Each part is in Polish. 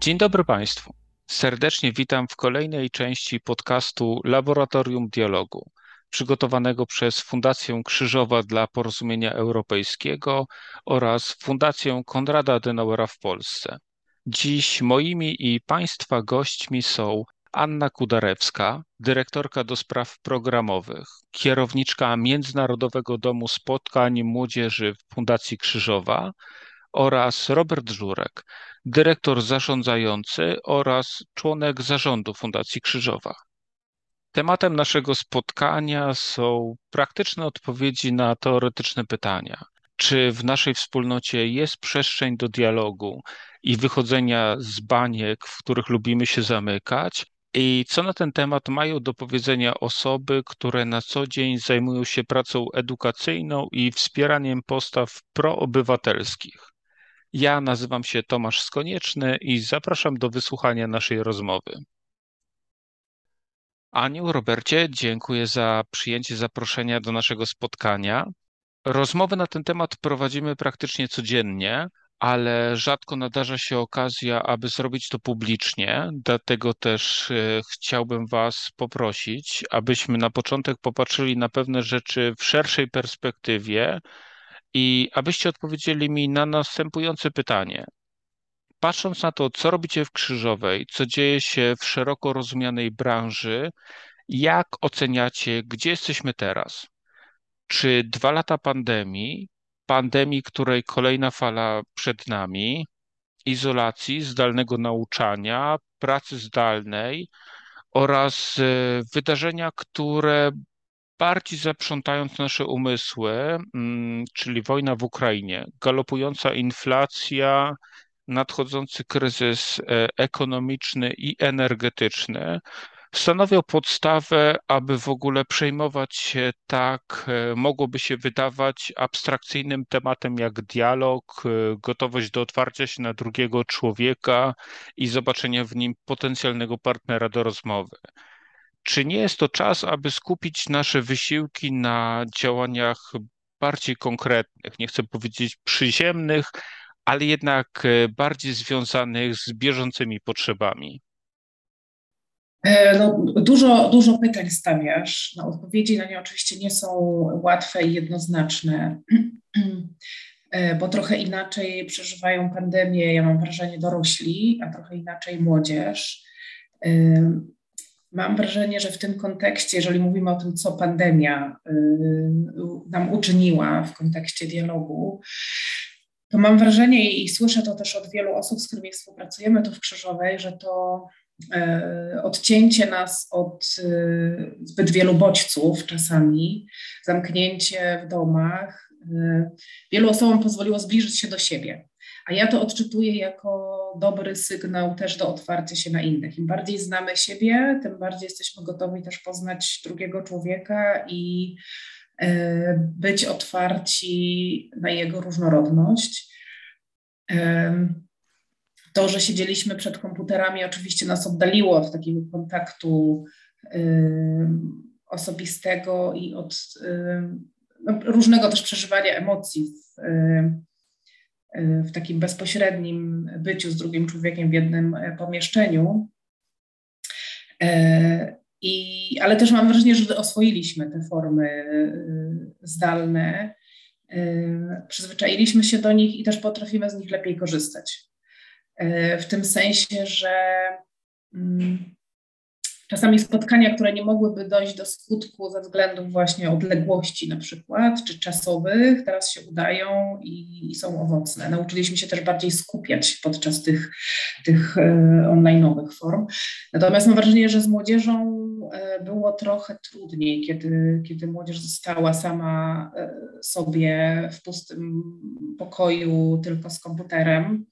Dzień dobry Państwu. Serdecznie witam w kolejnej części podcastu Laboratorium Dialogu, przygotowanego przez Fundację Krzyżowa dla Porozumienia Europejskiego oraz Fundację Konrada Adenauera w Polsce. Dziś moimi i Państwa gośćmi są Anna Kudarewska, dyrektorka do spraw programowych, kierowniczka Międzynarodowego Domu Spotkań Młodzieży Fundacji Krzyżowa oraz Robert Żurek, dyrektor zarządzający oraz członek zarządu Fundacji Krzyżowa. Tematem naszego spotkania są praktyczne odpowiedzi na teoretyczne pytania. Czy w naszej wspólnocie jest przestrzeń do dialogu i wychodzenia z baniek, w których lubimy się zamykać? I co na ten temat mają do powiedzenia osoby, które na co dzień zajmują się pracą edukacyjną i wspieraniem postaw proobywatelskich? Ja nazywam się Tomasz Skonieczny i zapraszam do wysłuchania naszej rozmowy. Aniu, Robercie, dziękuję za przyjęcie zaproszenia do naszego spotkania. Rozmowy na ten temat prowadzimy praktycznie codziennie, ale rzadko nadarza się okazja, aby zrobić to publicznie. Dlatego też e, chciałbym Was poprosić, abyśmy na początek popatrzyli na pewne rzeczy w szerszej perspektywie i abyście odpowiedzieli mi na następujące pytanie. Patrząc na to, co robicie w Krzyżowej, co dzieje się w szeroko rozumianej branży, jak oceniacie, gdzie jesteśmy teraz? Czy dwa lata pandemii, pandemii, której kolejna fala przed nami, izolacji, zdalnego nauczania, pracy zdalnej oraz e, wydarzenia, które bardziej zaprzątając nasze umysły, mm, czyli wojna w Ukrainie, galopująca inflacja, nadchodzący kryzys e, ekonomiczny i energetyczny, stanowią podstawę, aby w ogóle przejmować się tak, e, mogłoby się wydawać abstrakcyjnym tematem jak dialog, e, gotowość do otwarcia się na drugiego człowieka i zobaczenia w nim potencjalnego partnera do rozmowy. Czy nie jest to czas, aby skupić nasze wysiłki na działaniach bardziej konkretnych, nie chcę powiedzieć przyziemnych, ale jednak e, bardziej związanych z bieżącymi potrzebami? E, no, dużo, dużo pytań stawiasz. No, odpowiedzi na nie oczywiście nie są łatwe i jednoznaczne, e, bo trochę inaczej przeżywają pandemię, ja mam wrażenie, dorośli, a trochę inaczej młodzież. Mam wrażenie, że w tym kontekście, jeżeli mówimy o tym, co pandemia nam uczyniła w kontekście dialogu, to mam wrażenie i słyszę to też od wielu osób, z którymi współpracujemy tu w Krzyżowej, że to odcięcie nas od y, zbyt wielu bodźców czasami, zamknięcie w domach, wielu osobom pozwoliło zbliżyć się do siebie. A ja to odczytuję jako dobry sygnał też do otwarcia się na innych. Im bardziej znamy siebie, tym bardziej jesteśmy gotowi też poznać drugiego człowieka i e, być otwarci na jego różnorodność. To, że siedzieliśmy przed komputerami, oczywiście nas oddaliło od takiego kontaktu e, osobistego i od no, różnego też przeżywania emocji w, Y, w takim bezpośrednim byciu z drugim człowiekiem w jednym e, pomieszczeniu. E, I, ale też mam wrażenie, że oswoiliśmy te formy y, zdalne, y, przyzwyczailiśmy się do nich i też potrafimy z nich lepiej korzystać. E, w tym sensie, że mm, Czasami spotkania, które nie mogłyby dojść do skutku ze względów właśnie odległości na przykład, czy czasowych, teraz się udają i, i są owocne. Nauczyliśmy się też bardziej skupiać podczas tych, tych e, online'owych form. Natomiast mam wrażenie, że z młodzieżą e, było trochę trudniej, kiedy, kiedy młodzież została sama sobie w pustym pokoju tylko z komputerem.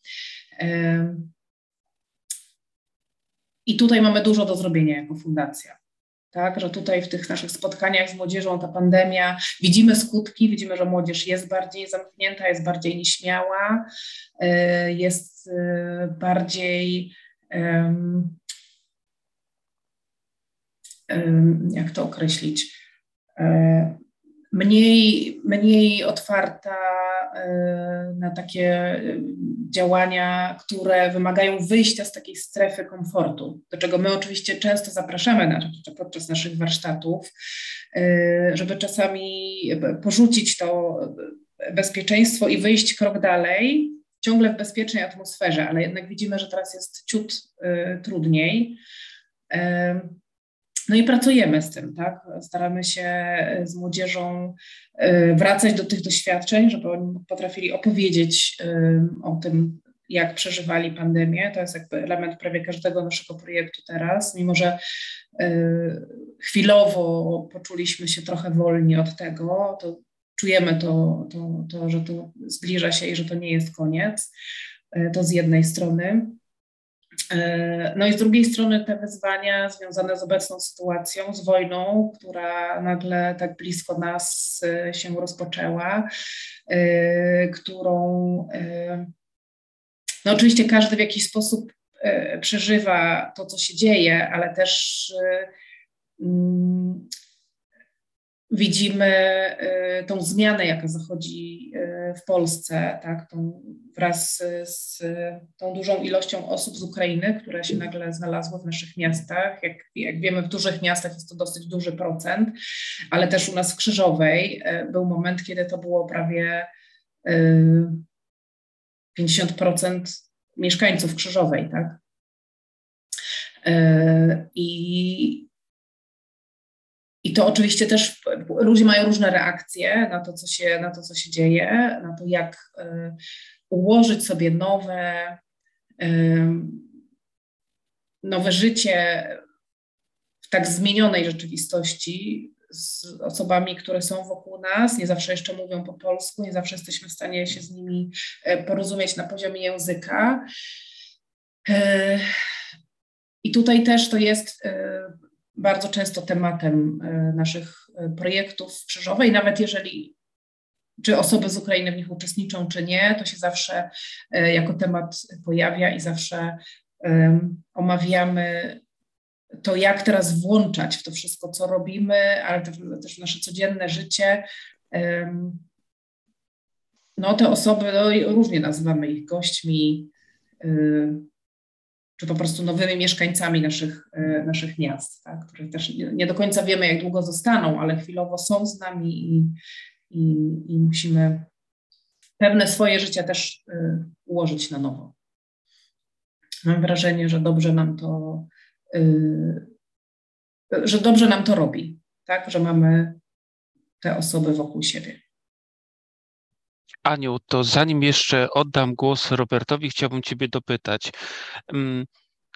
I tutaj mamy dużo do zrobienia jako fundacja. Tak, że tutaj w tych naszych spotkaniach z młodzieżą ta pandemia widzimy skutki, widzimy, że młodzież jest bardziej zamknięta, jest bardziej nieśmiała, y, jest y, bardziej jak to określić, mniej, mniej otwarta na takie działania, które wymagają wyjścia z takiej strefy komfortu, do czego my oczywiście często zapraszamy podczas naszych warsztatów, żeby czasami porzucić to bezpieczeństwo i wyjść krok dalej, ciągle w bezpiecznej atmosferze, ale jednak widzimy, że teraz jest ciut y, trudniej. No i pracujemy z tym, tak? Staramy się z młodzieżą y, wracać do tych doświadczeń, żeby oni potrafili opowiedzieć o tym, jak przeżywali pandemię. To jest jakby element prawie każdego naszego projektu teraz, mimo że chwilowo poczuliśmy się trochę wolni od tego, to czujemy to, to, to, że to zbliża się i że to nie jest koniec. E, to z jednej strony. E, no i z drugiej strony te wyzwania związane z obecną sytuacją, z wojną, która nagle tak blisko nas e, się rozpoczęła, którą no oczywiście każdy w jakiś sposób przeżywa to, co się dzieje, ale też mm, widzimy y, tą zmianę, jaka zachodzi y, w Polsce, tak, tą, wraz z tą dużą ilością osób z Ukrainy, które się nagle znalazły w naszych miastach. Jak, jak wiemy, w dużych miastach jest to dosyć duży procent, ale też u nas w Krzyżowej y, był moment, kiedy to było prawie 50% mieszkańców Krzyżowej, tak. I, i to oczywiście też ludzie mają różne reakcje na to, co się, na to, co się dzieje, na to, jak y, ułożyć sobie nowe, y, nowe życie w tak zmienionej rzeczywistości z osobami, które są wokół nas, nie zawsze jeszcze mówią po polsku, nie zawsze jesteśmy w stanie się z nimi y, porozumieć na poziomie języka. I tutaj też to jest bardzo często tematem e, naszych e, projektów w Krzyżowej, nawet jeżeli czy osoby z Ukrainy w nich uczestniczą, czy nie, to się zawsze e, jako temat pojawia i zawsze omawiamy to, jak teraz włączać w to wszystko, co robimy, ale też w nasze codzienne życie. No, te osoby, no, różnie nazywamy ich gośćmi, czy po prostu nowymi mieszkańcami naszych, e, naszych miast, tak, które też nie do końca wiemy, jak długo zostaną, ale chwilowo są z nami i, i, i musimy pewne swoje życie też e, ułożyć na nowo. Mam wrażenie, że dobrze nam to, e, że dobrze nam to robi, tak, że mamy te osoby wokół siebie. Aniu, to zanim jeszcze oddam głos Robertowi, chciałbym Ciebie dopytać. Mm,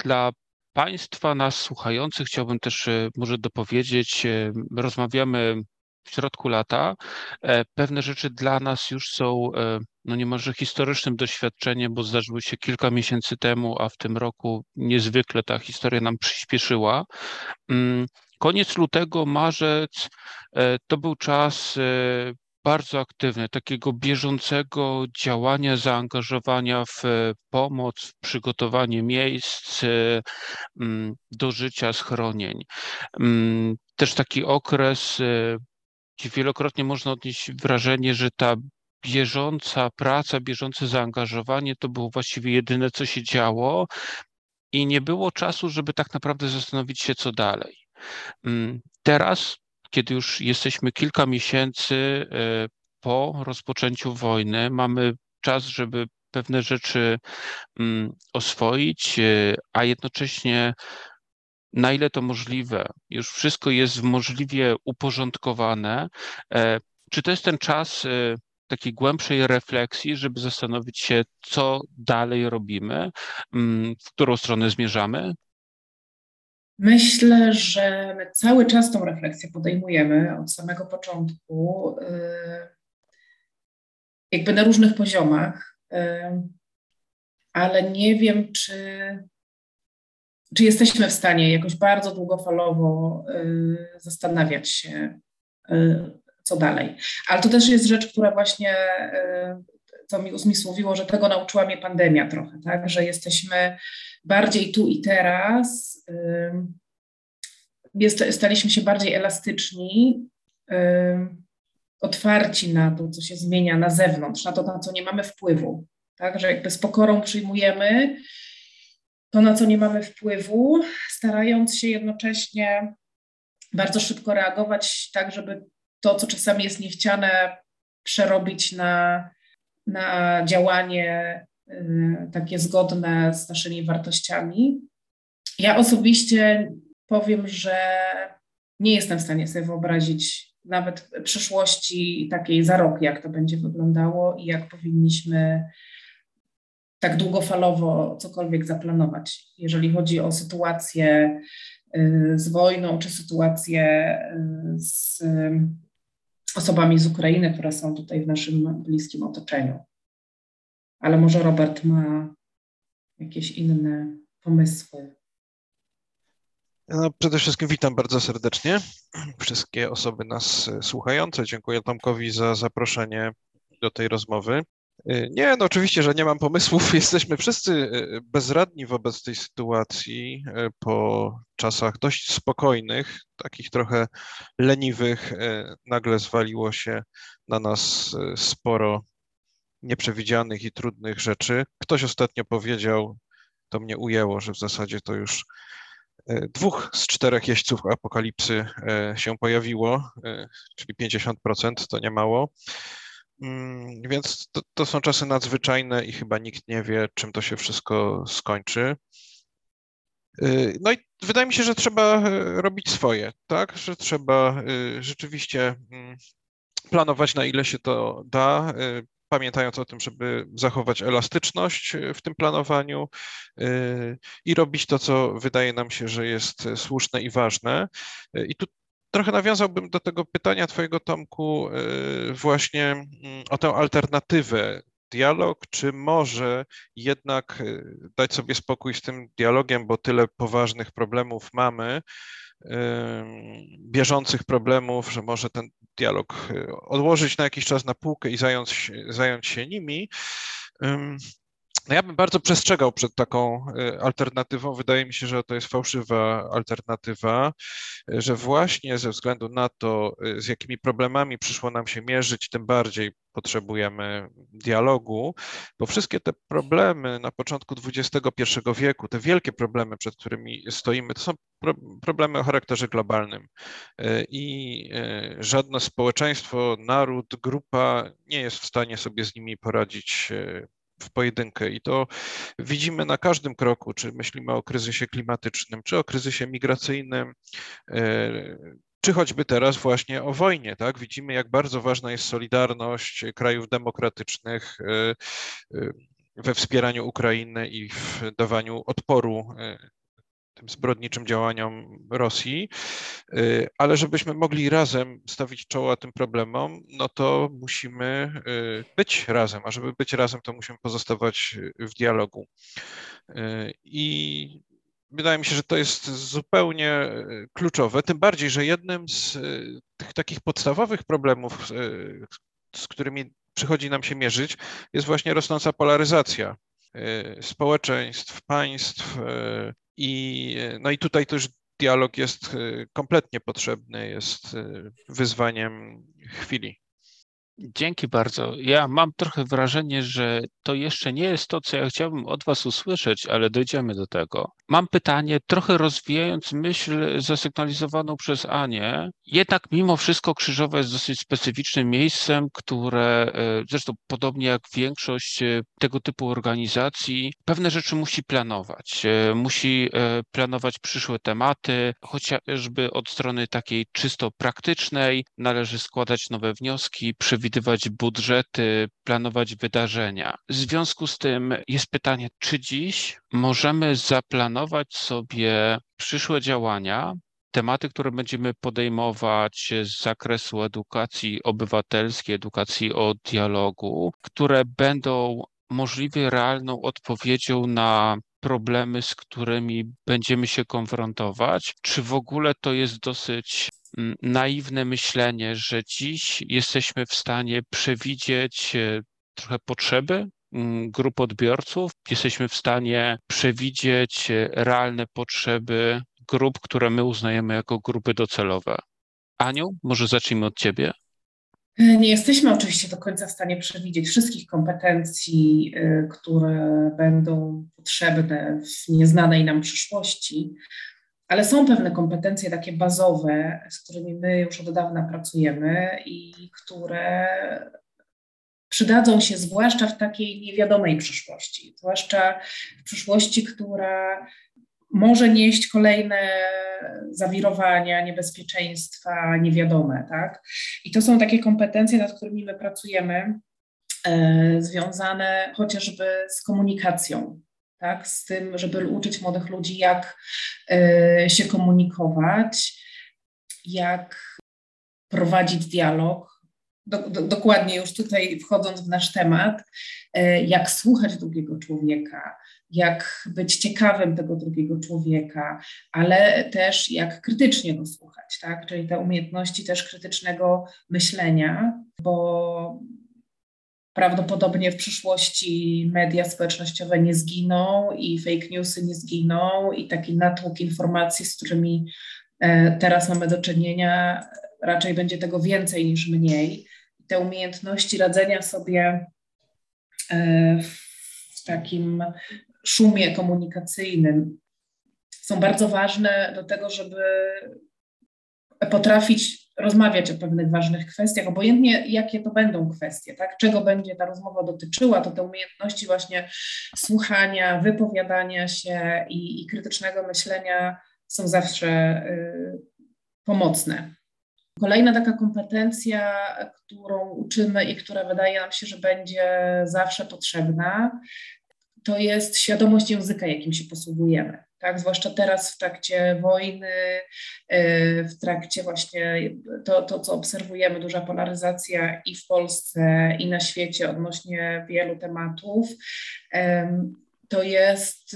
dla Państwa, nas słuchających, chciałbym też e, może dopowiedzieć, e, rozmawiamy w środku lata. E, pewne rzeczy dla nas już są no niemalże historycznym doświadczeniem, bo zdarzyły się kilka miesięcy temu, a w tym roku niezwykle ta historia nam przyspieszyła. Mm, koniec lutego, marzec to był czas bardzo aktywny, takiego bieżącego działania, zaangażowania w e, pomoc, w przygotowanie miejsc e, mm, do życia, schronień. Mm, też taki okres, e, gdzie wielokrotnie można odnieść wrażenie, że ta bieżąca praca, bieżące zaangażowanie to było właściwie jedyne, co się działo i nie było czasu, żeby tak naprawdę zastanowić się, co dalej. Mm, teraz kiedy już jesteśmy kilka miesięcy e, po rozpoczęciu wojny, mamy czas, żeby pewne rzeczy mm, oswoić, e, a jednocześnie na ile to możliwe, już wszystko jest możliwie uporządkowane. E, czy to jest ten czas takiej głębszej refleksji, żeby zastanowić się, co dalej robimy, mm, w którą stronę zmierzamy? Myślę, że my cały czas tą refleksję podejmujemy od samego początku, y, jakby na różnych poziomach, y, ale nie wiem, czy, czy jesteśmy w stanie jakoś bardzo długofalowo y, zastanawiać się, co dalej. Ale to też jest rzecz, która właśnie co mi uzmysłowiło, że tego nauczyła mnie pandemia trochę, tak, że jesteśmy bardziej tu i teraz, jest, staliśmy się bardziej elastyczni, otwarci na to, co się zmienia na zewnątrz, na to, na co nie mamy wpływu. Tak, że jakby z pokorą przyjmujemy to, na co nie mamy wpływu, starając się jednocześnie bardzo szybko reagować, tak, żeby to, co czasami jest niechciane, przerobić na, na działanie y, takie zgodne z naszymi wartościami. Ja osobiście powiem, że nie jestem w stanie sobie wyobrazić nawet przyszłości takiej za rok, jak to będzie wyglądało i jak powinniśmy tak długofalowo cokolwiek zaplanować. Jeżeli chodzi o sytuację y, z wojną, czy sytuację y, z osobami z Ukrainy, które są tutaj w naszym bliskim otoczeniu. Ale może Robert ma jakieś inne pomysły. No, przede wszystkim witam bardzo serdecznie wszystkie osoby nas słuchające. Dziękuję Tomkowi za zaproszenie do tej rozmowy. Y, nie, no oczywiście, że nie mam pomysłów. Jesteśmy wszyscy y, bezradni wobec tej sytuacji y, po czasach dość spokojnych, takich trochę leniwych. Nagle zwaliło się na nas sporo nieprzewidzianych i trudnych rzeczy. Ktoś ostatnio powiedział, to mnie ujęło, że w zasadzie to już dwóch z czterech jeźdźców apokalipsy się pojawiło, czyli 50% to nie mało. Mm, więc to, to, są czasy nadzwyczajne i chyba nikt nie wie, czym to się wszystko skończy. Y, no i wydaje mi się, że trzeba y, robić swoje, tak? Że trzeba y, rzeczywiście mm, planować na ile się to da, pamiętając o tym, żeby zachować elastyczność w tym planowaniu i robić to, co wydaje nam się, że jest słuszne i ważne. I tu Trochę nawiązałbym do tego pytania Twojego, Tomku, y, właśnie mm, o tę alternatywę. Dialog, czy może jednak y, dać sobie spokój z tym dialogiem, bo tyle poważnych problemów mamy, y, bieżących problemów, że może ten dialog odłożyć na jakiś czas na półkę i zająć, zająć się nimi. No ja bym bardzo przestrzegał przed taką y, alternatywą. Wydaje mi się, że to jest fałszywa alternatywa, y, że właśnie ze względu na to, y, z jakimi problemami przyszło nam się mierzyć, tym bardziej potrzebujemy dialogu, bo wszystkie te problemy na początku XXI wieku, te wielkie problemy, przed którymi stoimy, to są pro problemy o charakterze globalnym i żadne społeczeństwo, naród, grupa nie jest w stanie sobie z nimi poradzić w pojedynkę i to widzimy na każdym kroku, czy myślimy o kryzysie klimatycznym, czy o kryzysie migracyjnym, e, czy choćby teraz właśnie o wojnie, tak? Widzimy, jak bardzo ważna jest solidarność krajów demokratycznych e, e, we wspieraniu Ukrainy i w dawaniu odporu tym zbrodniczym działaniom Rosji, y, ale żebyśmy mogli razem stawić czoła tym problemom, no to musimy y, być razem, a żeby być razem, to musimy pozostawać w dialogu. Y, I wydaje mi się, że to jest zupełnie kluczowe, tym bardziej, że jednym z tych takich podstawowych problemów, z którymi przychodzi nam się mierzyć, jest właśnie rosnąca polaryzacja społeczeństw, państw, i, no i tutaj też dialog jest y, kompletnie potrzebny, jest y, wyzwaniem chwili. Dzięki bardzo. Ja mam trochę wrażenie, że to jeszcze nie jest to, co ja chciałbym od Was usłyszeć, ale dojdziemy do tego. Mam pytanie, trochę rozwijając myśl zasygnalizowaną przez Anię. Jednak mimo wszystko Krzyżowa jest dosyć specyficznym miejscem, które e, zresztą podobnie jak większość e, tego typu organizacji, pewne rzeczy musi planować. E, musi planować przyszłe tematy, chociażby od strony takiej czysto praktycznej. Należy składać nowe wnioski, przewidywać budżety, planować wydarzenia. W związku z tym jest pytanie, czy dziś możemy zaplanować sobie przyszłe działania, tematy, które będziemy podejmować z zakresu edukacji obywatelskiej, edukacji o dialogu, które będą możliwie realną odpowiedzią na problemy, z którymi będziemy się konfrontować? Czy w ogóle to jest dosyć naiwne myślenie, że dziś jesteśmy w stanie przewidzieć e, trochę potrzeby grup odbiorców. Jesteśmy w stanie przewidzieć realne potrzeby grup, które my uznajemy jako grupy docelowe. Aniu, może zacznijmy od Ciebie. Nie jesteśmy oczywiście do końca w stanie przewidzieć wszystkich kompetencji, które będą potrzebne w nieznanej nam przyszłości, ale są pewne kompetencje takie bazowe, z którymi my już od dawna pracujemy i które przydadzą się zwłaszcza w takiej niewiadomej przyszłości, zwłaszcza w przyszłości, która może nieść kolejne zawirowania, niebezpieczeństwa niewiadome, tak? I to są takie kompetencje, nad którymi my pracujemy, e, związane chociażby z komunikacją, tak? Z tym, żeby uczyć młodych ludzi, jak e, się komunikować, jak prowadzić dialog, do, do, dokładnie już tutaj wchodząc w nasz temat, e, jak słuchać drugiego człowieka, jak być ciekawym tego drugiego człowieka, ale też jak krytycznie go słuchać, tak? czyli te umiejętności też krytycznego myślenia, bo prawdopodobnie w przyszłości media społecznościowe nie zginą i fake newsy nie zginą i taki natłok informacji, z którymi e, teraz mamy do czynienia, raczej będzie tego więcej niż mniej. Te umiejętności radzenia sobie e, w takim szumie komunikacyjnym są bardzo ważne do tego, żeby potrafić rozmawiać o pewnych ważnych kwestiach, obojętnie jakie to będą kwestie, tak? czego będzie ta rozmowa dotyczyła, to te umiejętności właśnie słuchania, wypowiadania się i, i krytycznego myślenia są zawsze y, pomocne. Kolejna taka kompetencja, którą uczymy i która wydaje nam się, że będzie zawsze potrzebna, to jest świadomość języka, jakim się posługujemy. Tak, zwłaszcza teraz w trakcie wojny, e, w trakcie właśnie to, to, co obserwujemy, duża polaryzacja i w Polsce, i na świecie odnośnie wielu tematów, to jest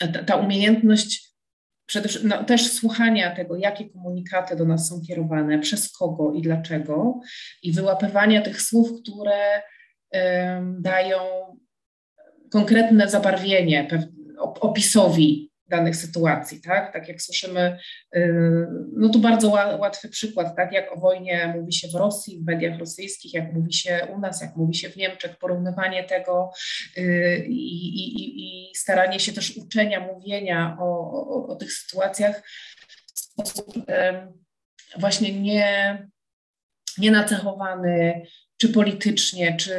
e, ta umiejętność przede wszystkim no, też słuchania tego, jakie komunikaty do nas są kierowane, przez kogo i dlaczego, i wyłapywania tych słów, które dają konkretne zabarwienie opisowi danych sytuacji, tak? Tak jak słyszymy, y, no tu bardzo łatwy przykład, tak? Jak o wojnie mówi się w Rosji, w mediach rosyjskich, jak mówi się u nas, jak mówi się w Niemczech, porównywanie tego y, i, i, i staranie się też uczenia, mówienia o, o, o tych sytuacjach w sposób właśnie nie, nie nacechowany, czy politycznie, czy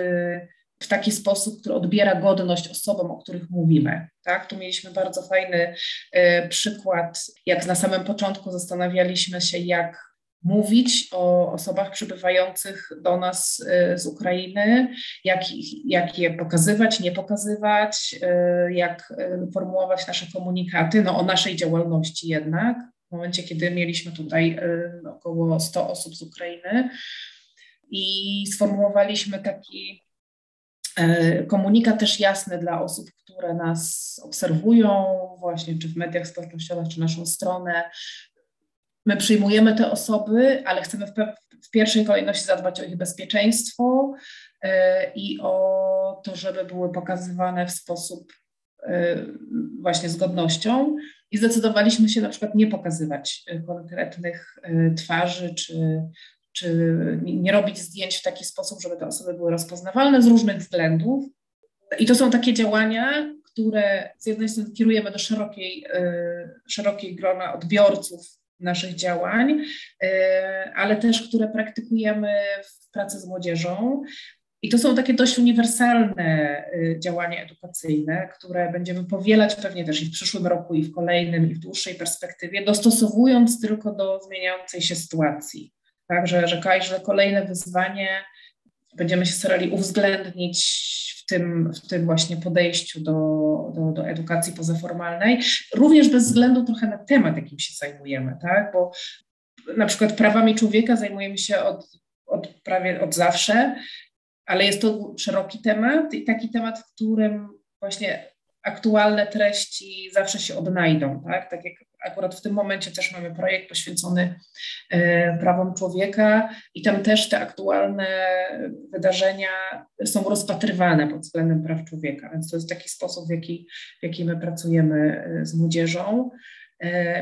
w taki sposób, który odbiera godność osobom, o których mówimy. Tak? Tu mieliśmy bardzo fajny y, przykład, jak na samym początku zastanawialiśmy się, jak mówić o osobach przybywających do nas y, z Ukrainy, jak, jak je pokazywać, nie pokazywać, y, jak formułować nasze komunikaty, no o naszej działalności jednak. W momencie, kiedy mieliśmy tutaj około 100 osób z Ukrainy i sformułowaliśmy taki komunikat też jasny dla osób, które nas obserwują, właśnie czy w mediach społecznościowych, czy naszą stronę. My przyjmujemy te osoby, ale chcemy w, w pierwszej kolejności zadbać o ich bezpieczeństwo e, i o to, żeby były pokazywane w sposób e, właśnie z godnością. I zdecydowaliśmy się na przykład nie pokazywać konkretnych twarzy czy czy nie robić zdjęć w taki sposób, żeby te osoby były rozpoznawalne z różnych względów. I to są takie działania, które z jednej strony kierujemy do szerokiej, y, szerokiej grona odbiorców naszych działań, y, ale też które praktykujemy w pracy z młodzieżą. I to są takie dość uniwersalne y, działania edukacyjne, które będziemy powielać pewnie też i w przyszłym roku, i w kolejnym, i w dłuższej perspektywie, dostosowując tylko do zmieniającej się sytuacji. Tak, że, że każde kolejne wyzwanie będziemy się starali uwzględnić w tym, w tym właśnie podejściu do, do, do edukacji pozaformalnej, również bez względu trochę na temat, jakim się zajmujemy, tak? Bo na przykład prawami człowieka zajmujemy się od, od prawie od zawsze, ale jest to szeroki temat i taki temat, w którym właśnie aktualne treści zawsze się odnajdą, tak? Tak jak akurat w tym momencie też mamy projekt poświęcony e, prawom człowieka i tam też te aktualne wydarzenia są rozpatrywane pod względem praw człowieka, więc to jest taki sposób, w jaki, w jaki my pracujemy e, z młodzieżą.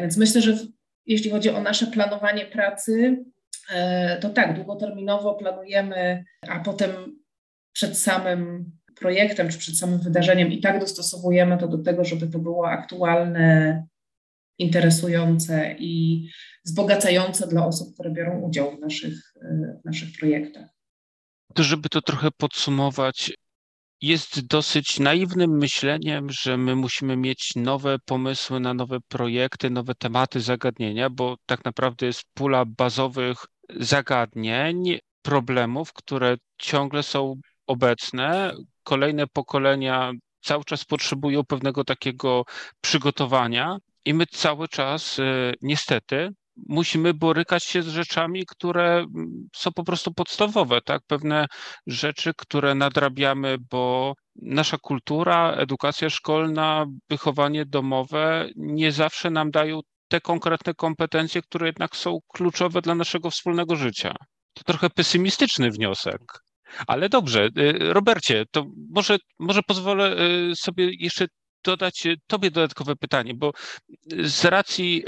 Więc myślę, że jeśli chodzi o nasze planowanie pracy, to tak, długoterminowo planujemy, a potem przed samym projektem czy przed samym wydarzeniem i tak dostosowujemy to do tego, żeby to było aktualne, interesujące i wzbogacające dla osób, które biorą udział w naszych, w naszych projektach. To, żeby to trochę podsumować, jest dosyć naiwnym myśleniem, że my musimy mieć nowe pomysły na nowe projekty, nowe tematy, zagadnienia, bo tak naprawdę jest pula bazowych zagadnień, problemów, które ciągle są obecne. Kolejne pokolenia cały czas potrzebują pewnego takiego przygotowania i my cały czas y, niestety musimy borykać się z rzeczami, które mm, są po prostu podstawowe, tak? Pewne rzeczy, które nadrabiamy, bo nasza kultura, edukacja szkolna, wychowanie domowe nie zawsze nam dają te konkretne kompetencje, które jednak są kluczowe dla naszego wspólnego życia. To trochę pesymistyczny wniosek. Ale dobrze, y, Robercie, to może, może pozwolę y, sobie jeszcze dodać e, Tobie dodatkowe pytanie, bo z racji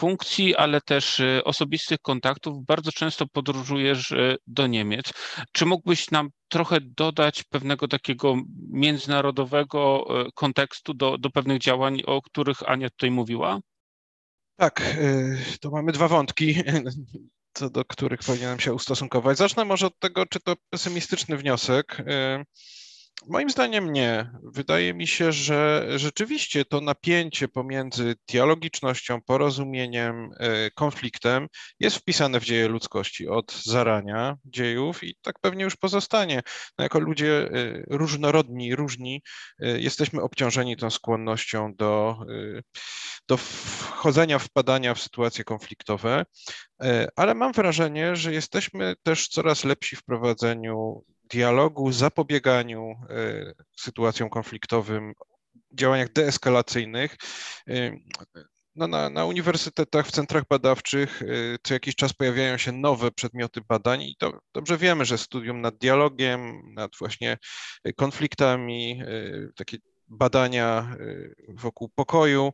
funkcji, ale też osobistych kontaktów bardzo często podróżujesz do Niemiec. Czy mógłbyś nam trochę dodać pewnego takiego międzynarodowego kontekstu do, do pewnych działań, o których Ania tutaj mówiła? Tak, to mamy dwa wątki, co do których powinienem się ustosunkować. Zacznę może od tego, czy to pesymistyczny wniosek. Moim zdaniem nie. Wydaje mi się, że rzeczywiście to napięcie pomiędzy dialogicznością, porozumieniem, e, konfliktem jest wpisane w dzieje ludzkości od zarania dziejów i tak pewnie już pozostanie. No jako ludzie e, różnorodni, różni, e, jesteśmy obciążeni tą skłonnością do, do wchodzenia, wpadania w sytuacje konfliktowe, ale mam wrażenie, że jesteśmy też coraz lepsi w prowadzeniu dialogu, zapobieganiu e, sytuacjom konfliktowym, działaniach deeskalacyjnych. E, no na, na, uniwersytetach, w centrach badawczych e, co jakiś czas pojawiają się nowe przedmioty badań i to dobrze wiemy, że studium nad dialogiem, nad właśnie konfliktami, takie badania y, wokół pokoju.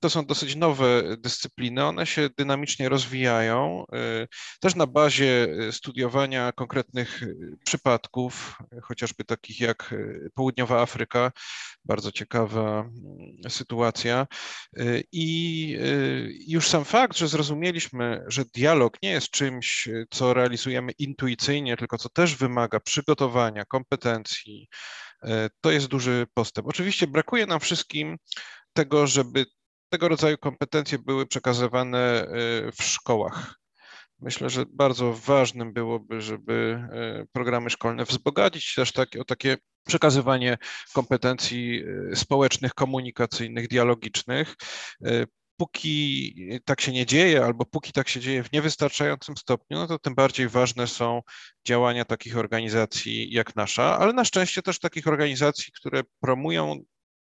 To są dosyć nowe dyscypliny, one się dynamicznie rozwijają, y, też na bazie y, studiowania konkretnych przypadków, chociażby takich jak Południowa Afryka, bardzo ciekawa mm, sytuacja. I już sam fakt, że zrozumieliśmy, że dialog nie jest czymś, co realizujemy intuicyjnie, tylko co też wymaga przygotowania, kompetencji, to jest duży postęp. Oczywiście brakuje nam wszystkim tego, żeby tego rodzaju kompetencje były przekazywane e, w szkołach. Myślę, że bardzo ważnym byłoby, żeby e, programy szkolne wzbogacić też tak, o takie przekazywanie kompetencji społecznych, komunikacyjnych, dialogicznych, póki tak się nie dzieje, albo póki tak się dzieje w niewystarczającym stopniu, no to tym bardziej ważne są działania takich organizacji jak nasza, ale na szczęście też takich organizacji, które promują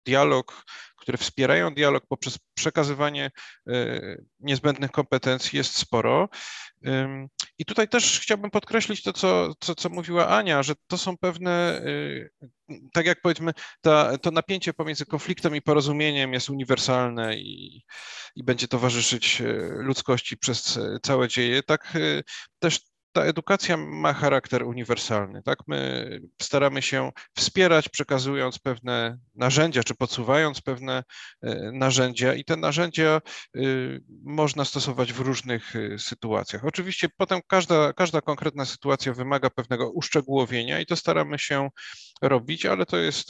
dialog, które wspierają dialog poprzez przekazywanie e, niezbędnych kompetencji jest sporo. I tutaj też chciałbym podkreślić to, co, co, co mówiła Ania, że to są pewne, e, tak jak powiedzmy, ta, to napięcie pomiędzy konfliktem i porozumieniem jest uniwersalne i, i będzie towarzyszyć e, ludzkości przez całe dzieje, tak też ta edukacja ma charakter uniwersalny. Tak? My staramy się wspierać, przekazując pewne narzędzia, czy podsuwając pewne e, narzędzia, i te narzędzia y, można stosować w różnych y, sytuacjach. Oczywiście potem każda, każda konkretna sytuacja wymaga pewnego uszczegółowienia, i to staramy się robić, ale to jest,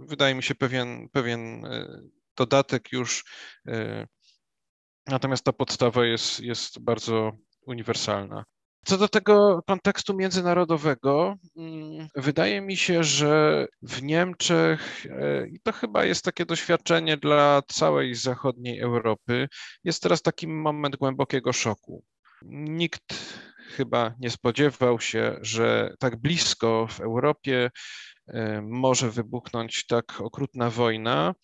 wydaje mi się, pewien, pewien dodatek już. Natomiast ta podstawa jest, jest bardzo uniwersalna. Co do tego kontekstu międzynarodowego, mm, wydaje mi się, że w Niemczech, e, i to chyba jest takie doświadczenie dla całej zachodniej Europy, jest teraz taki moment głębokiego szoku. Nikt chyba nie spodziewał się, że tak blisko w Europie e, może wybuchnąć tak okrutna wojna,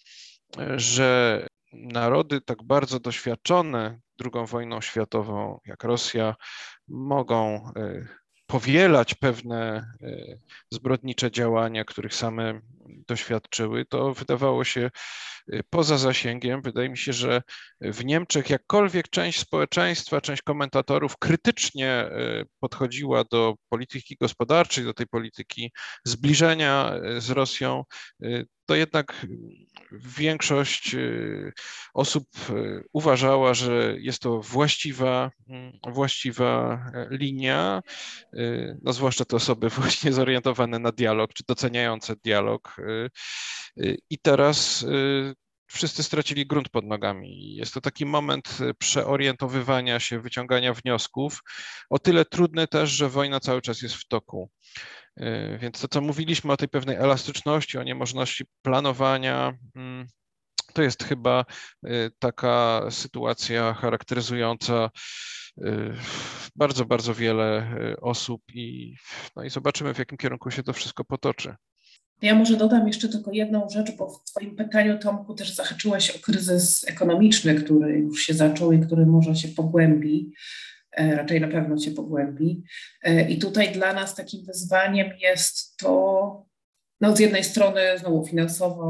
e, że narody tak bardzo doświadczone II wojną światową, jak Rosja, mogą e, powielać pewne e, zbrodnicze działania, których same doświadczyły, to wydawało się poza zasięgiem. Wydaje mi się, że w Niemczech jakkolwiek część społeczeństwa, część komentatorów krytycznie podchodziła do polityki gospodarczej, do tej polityki zbliżenia z Rosją, to jednak większość y, osób y, uważała, że jest to właściwa, mm, właściwa e, linia, y, no zwłaszcza te osoby właśnie zorientowane na dialog, czy doceniające dialog. I teraz wszyscy stracili grunt pod nogami. Jest to taki moment przeorientowywania się, wyciągania wniosków, o tyle trudny też, że wojna cały czas jest w toku. Więc to, co mówiliśmy o tej pewnej elastyczności, o niemożności planowania, mm, to jest chyba taka sytuacja charakteryzująca bardzo, bardzo wiele osób i, no i zobaczymy, w jakim kierunku się to wszystko potoczy. Ja może dodam jeszcze tylko jedną rzecz, bo w Twoim pytaniu, Tomku, też zahaczyłaś o kryzys ekonomiczny, który już się zaczął i który może się pogłębi. E, raczej na pewno się pogłębi. E, I tutaj dla nas takim wyzwaniem jest to, no z jednej strony znowu finansowa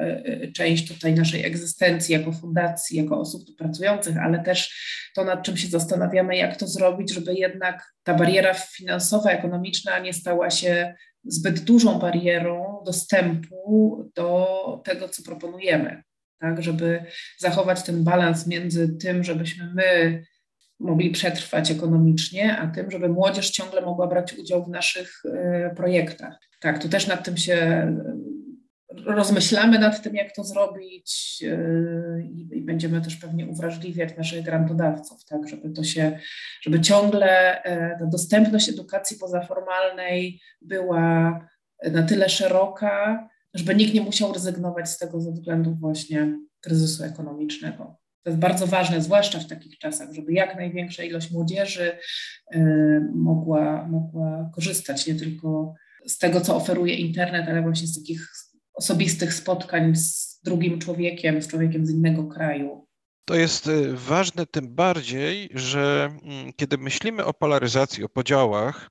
e, część tutaj naszej egzystencji jako fundacji, jako osób tu pracujących, ale też to, nad czym się zastanawiamy, jak to zrobić, żeby jednak ta bariera finansowa, ekonomiczna nie stała się zbyt dużą barierą dostępu do tego, co proponujemy. Tak, żeby zachować ten balans między tym, żebyśmy my mogli przetrwać ekonomicznie, a tym, żeby młodzież ciągle mogła brać udział w naszych e, projektach. Tak, tu też nad tym się e, rozmyślamy nad tym, jak to zrobić e, i, będziemy też pewnie uwrażliwiać naszych grantodawców, tak, żeby to się, żeby ciągle ta dostępność edukacji pozaformalnej była na tyle szeroka, żeby nikt nie musiał rezygnować z tego ze względu właśnie kryzysu ekonomicznego. To jest bardzo ważne, zwłaszcza w takich czasach, żeby jak największa ilość młodzieży e, mogła, mogła korzystać nie tylko z tego, co oferuje internet, ale właśnie z takich osobistych spotkań z drugim człowiekiem, z człowiekiem z innego kraju. To jest e, ważne tym bardziej, że mm, kiedy myślimy o polaryzacji, o podziałach,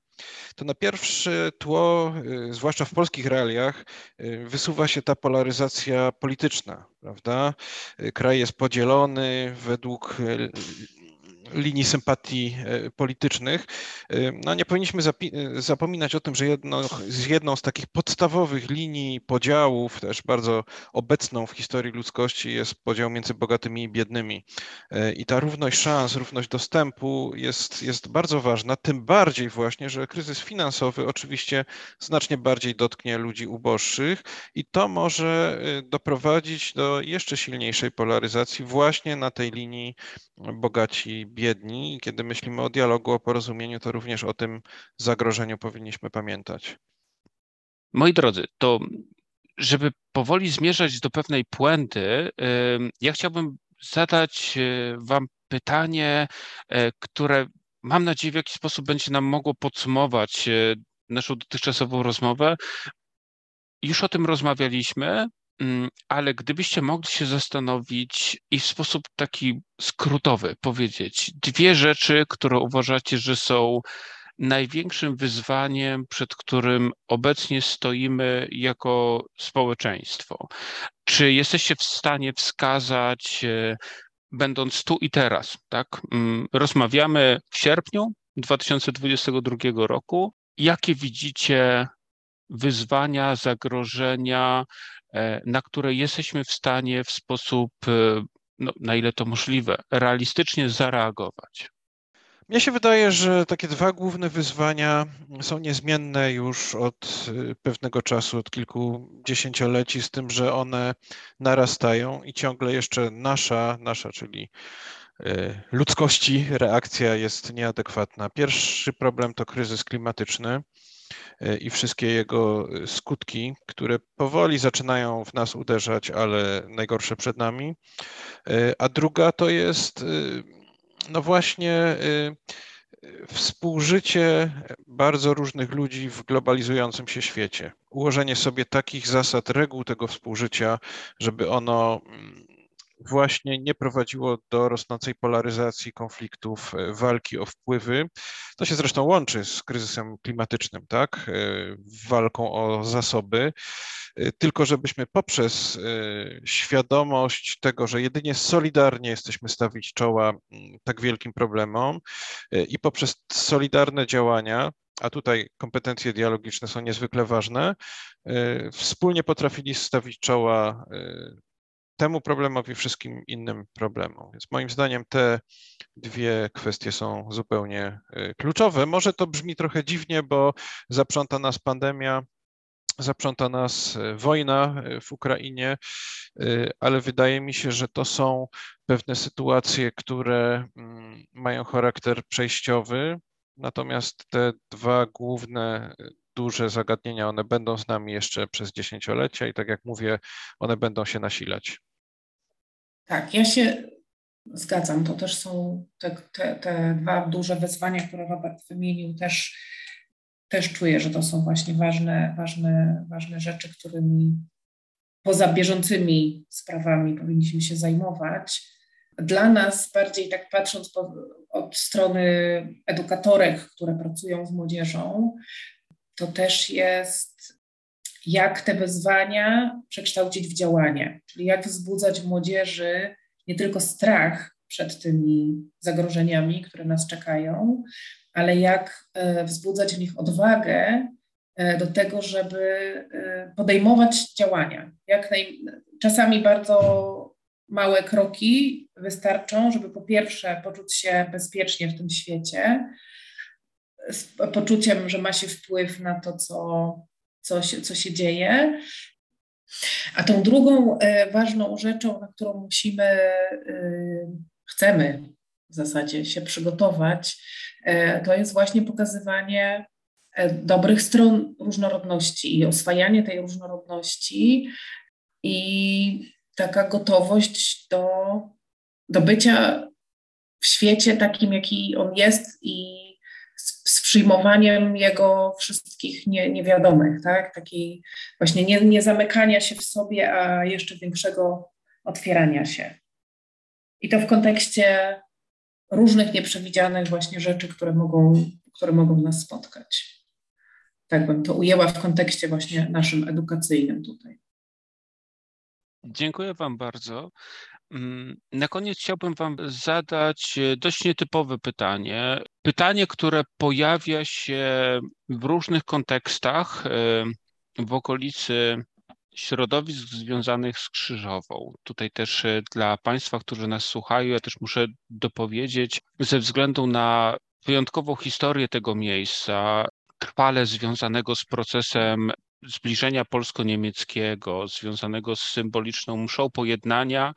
to na pierwsze tło, y, zwłaszcza w polskich realiach, y, wysuwa się ta polaryzacja polityczna, prawda? Y, kraj jest podzielony według linii sympatii e, politycznych. E, no nie powinniśmy e, zapominać o tym, że jedno, z jedną z takich podstawowych linii podziałów, też bardzo obecną w historii ludzkości, jest podział między bogatymi i biednymi. I ta równość szans, równość dostępu jest, jest bardzo ważna, tym bardziej właśnie, że kryzys finansowy oczywiście znacznie bardziej dotknie ludzi uboższych i to może doprowadzić do jeszcze silniejszej polaryzacji właśnie na tej linii bogaci, biedni. Kiedy myślimy o dialogu, o porozumieniu, to również o tym zagrożeniu powinniśmy pamiętać. Moi drodzy, to żeby powoli zmierzać do pewnej puenty, ja chciałbym zadać y, Wam pytanie, e, które mam nadzieję w jakiś sposób będzie nam mogło podsumować e, naszą dotychczasową rozmowę. Już o tym rozmawialiśmy, ale gdybyście mogli się zastanowić i w sposób taki skrótowy powiedzieć dwie rzeczy, które uważacie, że są największym wyzwaniem, przed którym obecnie stoimy jako społeczeństwo. Czy jesteście w stanie wskazać, e, będąc tu i teraz, tak? Mm, rozmawiamy w sierpniu 2022 roku. Jakie widzicie wyzwania, zagrożenia, na które jesteśmy w stanie w sposób, e, no, na ile to możliwe, realistycznie zareagować. Mnie się wydaje, że takie dwa główne wyzwania są niezmienne już od e, pewnego czasu, od kilku dziesięcioleci, z tym, że one narastają i ciągle jeszcze nasza, nasza, czyli ludzkości reakcja jest nieadekwatna. Pierwszy problem to kryzys klimatyczny i wszystkie jego skutki, które powoli zaczynają w nas uderzać, ale najgorsze przed nami. A druga to jest no właśnie współżycie bardzo różnych ludzi w globalizującym się świecie. Ułożenie sobie takich zasad, reguł tego współżycia, żeby ono właśnie nie prowadziło do rosnącej polaryzacji konfliktów, e, walki o wpływy. To się zresztą łączy z kryzysem klimatycznym, tak? E, walką o zasoby. E, tylko żebyśmy poprzez świadomość tego, że jedynie solidarnie jesteśmy stawić czoła tak wielkim problemom i poprzez solidarne działania, a tutaj kompetencje dialogiczne są niezwykle ważne, wspólnie potrafili stawić czoła temu problemowi, wszystkim innym problemom. Więc moim zdaniem te dwie kwestie są zupełnie y, kluczowe. Może to brzmi trochę dziwnie, bo zaprząta nas pandemia, zaprząta nas y, wojna y, w Ukrainie, ale wydaje mi się, że to są pewne sytuacje, które mm, mają charakter przejściowy. Natomiast te dwa główne duże zagadnienia, one będą z nami jeszcze przez dziesięciolecia i tak jak mówię, one będą się nasilać. Tak, ja się zgadzam. To też są te, te, te dwa duże wyzwania, które Robert wymienił. Też, też czuję, że to są właśnie ważne, ważne, ważne rzeczy, którymi poza bieżącymi sprawami powinniśmy się zajmować. Dla nas, bardziej tak patrząc po, od strony edukatorek, które pracują z młodzieżą, to też jest jak te wyzwania przekształcić w działanie, czyli jak wzbudzać w młodzieży nie tylko strach przed tymi zagrożeniami, które nas czekają, ale jak e, wzbudzać w nich odwagę e, do tego, żeby e, podejmować działania. Jak naj... Czasami bardzo małe kroki wystarczą, żeby po pierwsze poczuć się bezpiecznie w tym świecie, z poczuciem, że ma się wpływ na to, co, co się, co się dzieje. A tą drugą e, ważną rzeczą, na którą musimy, e, chcemy w zasadzie się przygotować, e, to jest właśnie pokazywanie dobrych stron różnorodności i oswajanie tej różnorodności i taka gotowość do, do bycia w świecie takim, jaki on jest i przyjmowaniem jego wszystkich nie, niewiadomych, tak? Takiej właśnie nie, nie zamykania się w sobie, a jeszcze większego otwierania się. I to w kontekście różnych nieprzewidzianych właśnie rzeczy, które mogą, które mogą nas spotkać. Tak bym to ujęła w kontekście właśnie naszym edukacyjnym tutaj. Dziękuję Wam bardzo. Mm, na koniec chciałbym Wam zadać e, dość nietypowe pytanie. Pytanie, które pojawia się w różnych kontekstach e, w okolicy środowisk związanych z Krzyżową. Tutaj też e, dla Państwa, którzy nas słuchają, ja też muszę dopowiedzieć, ze względu na wyjątkową historię tego miejsca, trwale związanego z procesem zbliżenia polsko-niemieckiego, związanego z symboliczną mszą pojednania,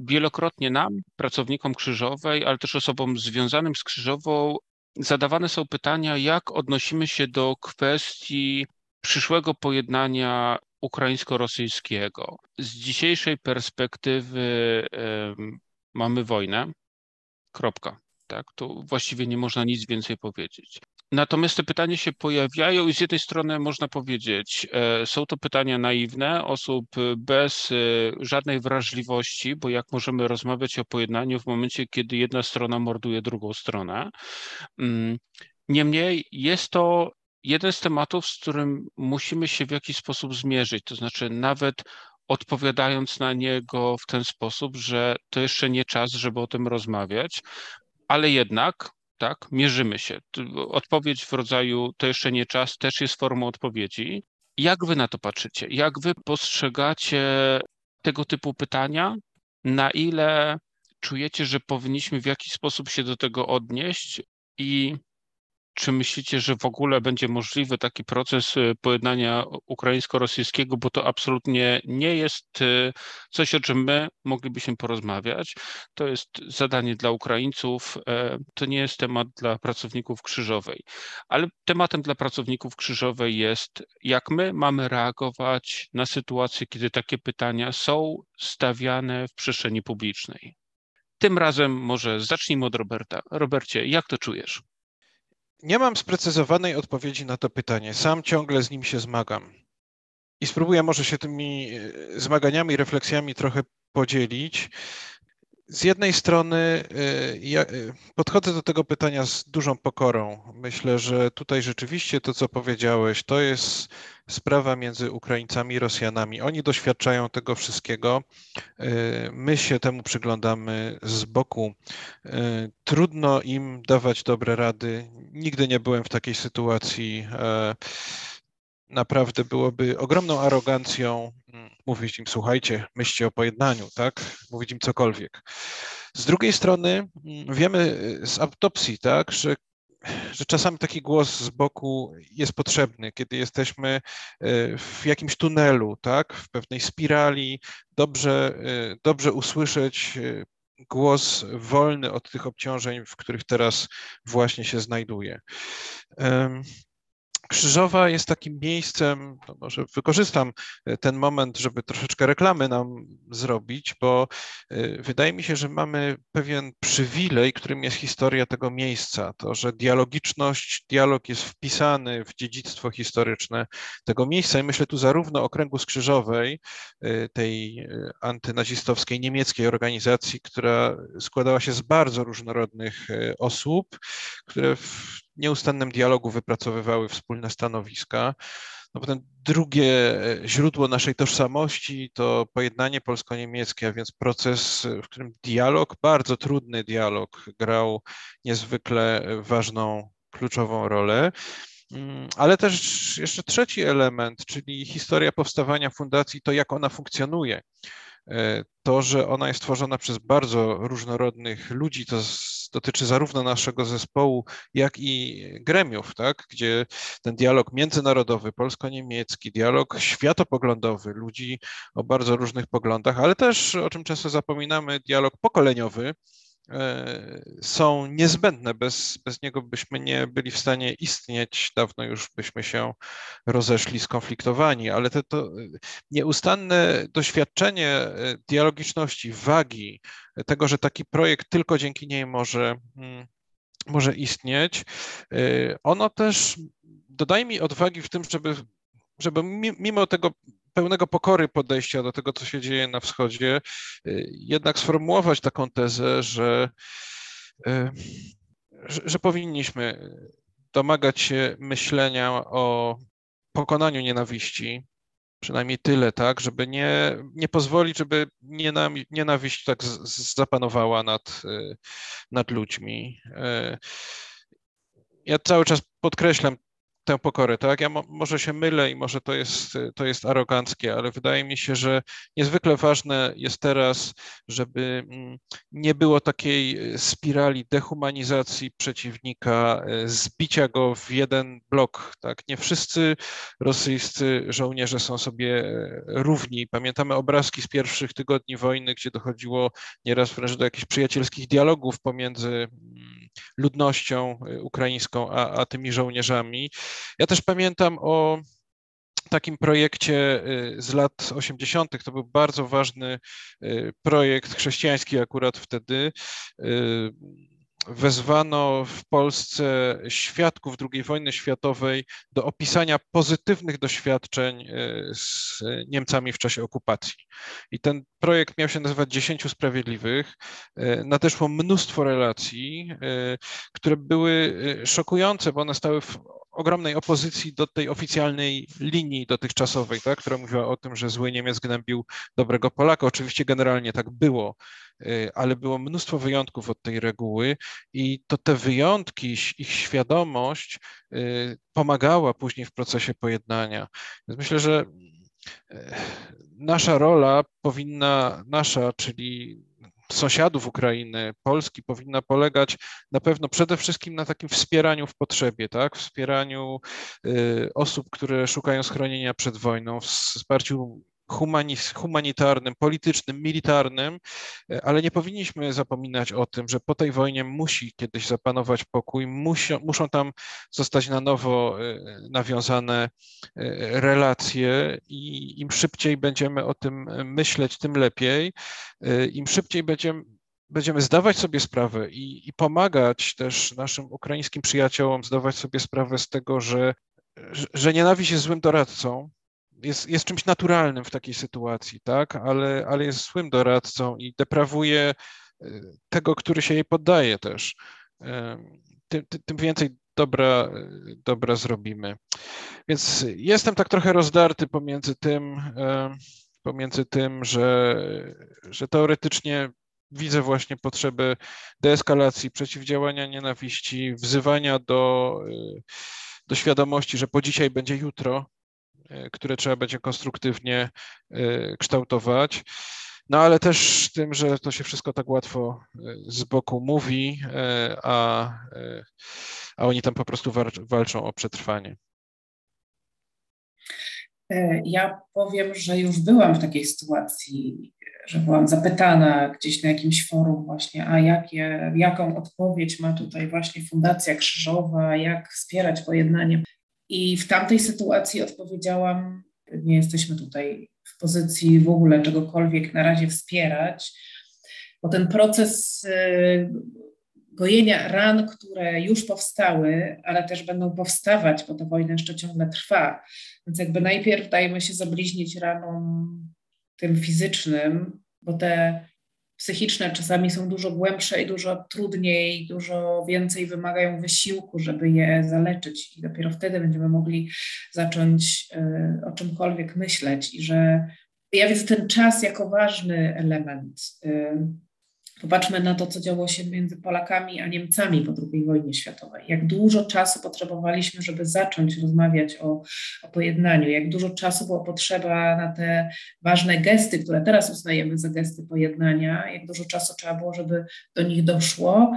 wielokrotnie nam, pracownikom Krzyżowej, ale też osobom związanym z Krzyżową, zadawane są pytania, jak odnosimy się do kwestii przyszłego pojednania ukraińsko-rosyjskiego. Z dzisiejszej perspektywy y, mamy wojnę. Kropka. Tak, to właściwie nie można nic więcej powiedzieć. Natomiast te pytania się pojawiają i z jednej strony można powiedzieć, e, są to pytania naiwne, osób bez e, żadnej wrażliwości, bo jak możemy rozmawiać o pojednaniu w momencie, kiedy jedna strona morduje drugą stronę. Mm, niemniej jest to jeden z tematów, z którym musimy się w jakiś sposób zmierzyć, to znaczy nawet odpowiadając na niego w ten sposób, że to jeszcze nie czas, żeby o tym rozmawiać, ale jednak tak? Mierzymy się. Odpowiedź w rodzaju to jeszcze nie czas też jest formą odpowiedzi. Jak wy na to patrzycie? Jak wy postrzegacie tego typu pytania? Na ile czujecie, że powinniśmy w jakiś sposób się do tego odnieść i czy myślicie, że w ogóle będzie możliwy taki proces y, pojednania ukraińsko-rosyjskiego, bo to absolutnie nie jest y, coś, o czym my moglibyśmy porozmawiać. To jest zadanie dla Ukraińców, e, to nie jest temat dla pracowników Krzyżowej. Ale tematem dla pracowników Krzyżowej jest, jak my mamy reagować na sytuację, kiedy takie pytania są stawiane w przestrzeni publicznej. Tym razem może zacznijmy od Roberta. Robercie, jak to czujesz? Nie mam sprecyzowanej odpowiedzi na to pytanie. Sam ciągle z nim się zmagam. I spróbuję może się tymi e, zmaganiami, refleksjami trochę podzielić. Z jednej strony ja podchodzę do tego pytania z dużą pokorą. Myślę, że tutaj rzeczywiście to, co powiedziałeś, to jest sprawa między Ukraińcami i Rosjanami. Oni doświadczają tego wszystkiego. My się temu przyglądamy z boku. Trudno im dawać dobre rady. Nigdy nie byłem w takiej sytuacji naprawdę byłoby ogromną arogancją mm, mówić im, słuchajcie, myślcie o pojednaniu, tak? Mówić im cokolwiek. Z drugiej strony mm, wiemy y, z autopsji, tak, że że czasami taki głos z boku jest potrzebny, kiedy jesteśmy y, w jakimś tunelu, tak, w pewnej spirali, dobrze, y, dobrze usłyszeć głos wolny od tych obciążeń, w których teraz właśnie się znajduje. Krzyżowa jest takim miejscem, no może wykorzystam e, ten moment, żeby troszeczkę reklamy nam zrobić, bo e, wydaje mi się, że mamy pewien przywilej, którym jest historia tego miejsca. To, że dialogiczność, dialog jest wpisany w dziedzictwo historyczne tego miejsca i myślę tu zarówno o kręgu Skrzyżowej, e, tej antynazistowskiej niemieckiej organizacji, która składała się z bardzo różnorodnych osób, które w nieustannym dialogu wypracowywały wspólne stanowiska. No potem drugie e, źródło naszej tożsamości to pojednanie polsko-niemieckie, a więc proces, w którym dialog, bardzo trudny dialog, grał niezwykle ważną, kluczową rolę. Mm, ale też jeszcze trzeci element, czyli historia powstawania fundacji, to jak ona funkcjonuje. E, to, że ona jest tworzona przez bardzo różnorodnych ludzi, to dotyczy zarówno naszego zespołu, jak i gremiów, tak? gdzie ten dialog międzynarodowy, polsko-niemiecki, dialog światopoglądowy, ludzi o bardzo różnych poglądach, ale też, o czym często zapominamy, dialog pokoleniowy, są niezbędne. Bez, bez niego byśmy nie byli w stanie istnieć, dawno już byśmy się rozeszli, skonfliktowani, ale to, to nieustanne doświadczenie e, dialogiczności, wagi, tego, że taki projekt tylko dzięki niej może, mm, może istnieć, e, ono też dodaje mi odwagi w tym, żeby żeby mimo tego pełnego pokory podejścia do tego, co się dzieje na wschodzie, y, jednak sformułować taką tezę, że, y, że, że powinniśmy domagać się myślenia o pokonaniu nienawiści, przynajmniej tyle, tak, żeby nie, nie pozwolić, żeby nienawiść tak zapanowała nad, y, nad ludźmi. Ja cały czas podkreślam tę pokorę, tak? Ja mo może się mylę i może to jest, to jest aroganckie, ale wydaje mi się, że niezwykle ważne jest teraz, żeby mm, nie było takiej spirali dehumanizacji przeciwnika, e, zbicia go w jeden blok, tak? Nie wszyscy rosyjscy żołnierze są sobie e, równi. Pamiętamy obrazki z pierwszych tygodni wojny, gdzie dochodziło nieraz wręcz do jakichś przyjacielskich dialogów pomiędzy mm, ludnością e, ukraińską a, a tymi żołnierzami. Ja też pamiętam o takim projekcie y, z lat 80. To był bardzo ważny y, projekt chrześcijański akurat wtedy. Wezwano w Polsce świadków II wojny światowej do opisania pozytywnych doświadczeń z Niemcami w czasie okupacji. I ten projekt miał się nazywać Dziesięciu Sprawiedliwych. Nadeszło mnóstwo relacji, które były szokujące, bo one stały w ogromnej opozycji do tej oficjalnej linii dotychczasowej, tak, która mówiła o tym, że zły Niemiec gnębił dobrego Polaka. Oczywiście generalnie tak było, ale było mnóstwo wyjątków od tej reguły i to te wyjątki, ich świadomość y, pomagała później w procesie pojednania. Więc myślę, że y, nasza rola powinna, nasza, czyli sąsiadów Ukrainy, Polski powinna polegać na pewno przede wszystkim na takim wspieraniu w potrzebie, tak? Wspieraniu y, osób, które szukają schronienia przed wojną, wsparciu humanitarnym, politycznym, militarnym, e, ale nie powinniśmy zapominać o tym, że po tej wojnie musi kiedyś zapanować pokój, musi, muszą tam zostać na nowo e, nawiązane e, relacje i im szybciej będziemy o tym myśleć, tym lepiej. Im szybciej będziemy będziemy zdawać sobie sprawę i, i, pomagać też naszym ukraińskim przyjaciołom zdawać sobie sprawę z tego, że, że nienawiść jest złym doradcą, jest, jest czymś naturalnym w takiej sytuacji, tak? ale, ale jest złym doradcą i deprawuje tego, który się jej poddaje też. Tym, tym więcej dobra, dobra zrobimy. Więc jestem tak trochę rozdarty pomiędzy tym, pomiędzy tym, że, że teoretycznie widzę właśnie potrzebę deeskalacji, przeciwdziałania nienawiści, wzywania do, do świadomości, że po dzisiaj będzie jutro, które trzeba będzie konstruktywnie kształtować. No ale też tym, że to się wszystko tak łatwo z boku mówi, a, a oni tam po prostu walczą o przetrwanie. E, ja powiem, że już byłam w takiej sytuacji, że byłam zapytana gdzieś na jakimś forum właśnie, a jakie, jaką odpowiedź ma tutaj właśnie Fundacja Krzyżowa, jak wspierać pojednanie. I w tamtej sytuacji odpowiedziałam, nie jesteśmy tutaj w pozycji w ogóle czegokolwiek na razie wspierać, bo ten proces y, gojenia ran, które już powstały, ale też będą powstawać, bo ta wojna jeszcze ciągle trwa. Więc jakby najpierw dajmy się zabliźnić ranom tym fizycznym, bo te psychiczne czasami są dużo głębsze i dużo trudniej, dużo więcej wymagają wysiłku, żeby je zaleczyć i dopiero wtedy będziemy mogli zacząć y, o czymkolwiek myśleć i że ja widzę ten czas jako ważny element. Y, Popatrzmy na to, co działo się między Polakami a Niemcami po II wojnie światowej. Jak dużo czasu potrzebowaliśmy, żeby zacząć rozmawiać o, o pojednaniu, jak dużo czasu było potrzeba na te ważne gesty, które teraz uznajemy za gesty pojednania, jak dużo czasu trzeba było, żeby do nich doszło.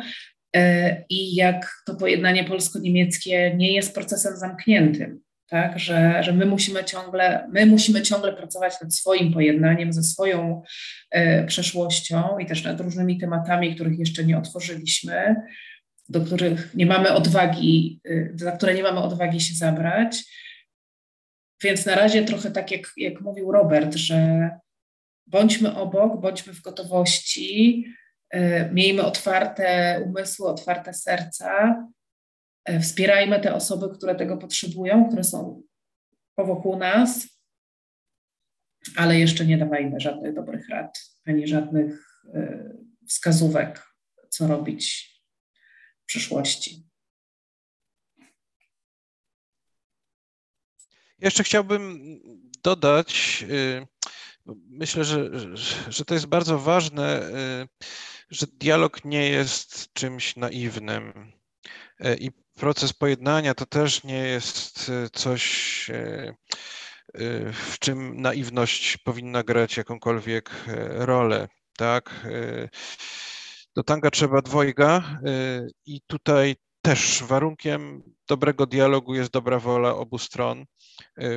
E, I jak to pojednanie polsko-niemieckie nie jest procesem zamkniętym, tak, że, że my, musimy ciągle, my musimy ciągle pracować nad swoim pojednaniem, ze swoją e, przeszłością i też nad różnymi tematami, których jeszcze nie otworzyliśmy, do których nie mamy odwagi, e, za które nie mamy odwagi się zabrać. Więc na razie trochę tak, jak, jak mówił Robert, że bądźmy obok, bądźmy w gotowości, e, miejmy otwarte umysły, otwarte serca, wspierajmy te osoby, które tego potrzebują, które są wokół nas, ale jeszcze nie dawajmy żadnych dobrych rad ani żadnych e, wskazówek, co robić w przyszłości. Jeszcze chciałbym dodać, y, myślę, że, że to jest bardzo ważne, y, że dialog nie jest czymś naiwnym. E, I proces pojednania to też nie jest e, coś, e, w czym naiwność powinna grać jakąkolwiek rolę, tak? Do tanga trzeba dwojga i tutaj też warunkiem dobrego dialogu jest dobra wola obu stron.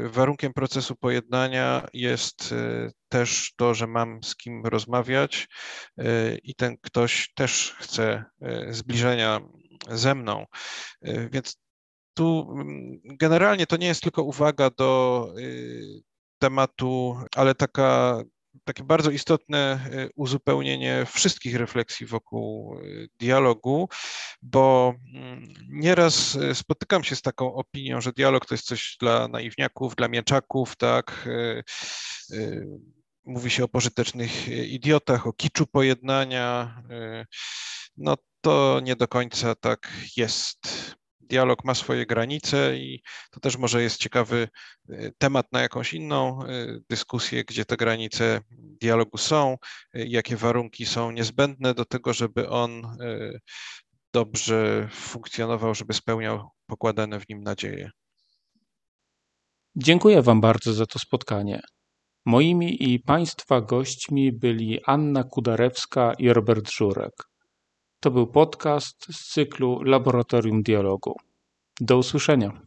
Warunkiem procesu pojednania jest też to, że mam z kim rozmawiać i ten ktoś też chce zbliżenia ze mną. Y, więc tu mm, generalnie to nie jest tylko uwaga do y, tematu, ale taka, takie bardzo istotne y, uzupełnienie wszystkich refleksji wokół dialogu, bo mm, nieraz spotykam się z taką opinią, że dialog to jest coś dla naiwniaków, dla mieczaków, tak. Mówi się o pożytecznych idiotach, o kiczu pojednania. No to nie do końca tak jest. Dialog ma swoje granice i to też może jest ciekawy y, temat na jakąś inną y, dyskusję, gdzie te granice dialogu są, y, jakie warunki są niezbędne do tego, żeby on dobrze funkcjonował, żeby spełniał pokładane w nim nadzieje. Dziękuję Wam bardzo za to spotkanie. Moimi i Państwa gośćmi byli Anna Kudarewska i Robert Żurek. To był podcast z cyklu Laboratorium Dialogu. Do usłyszenia.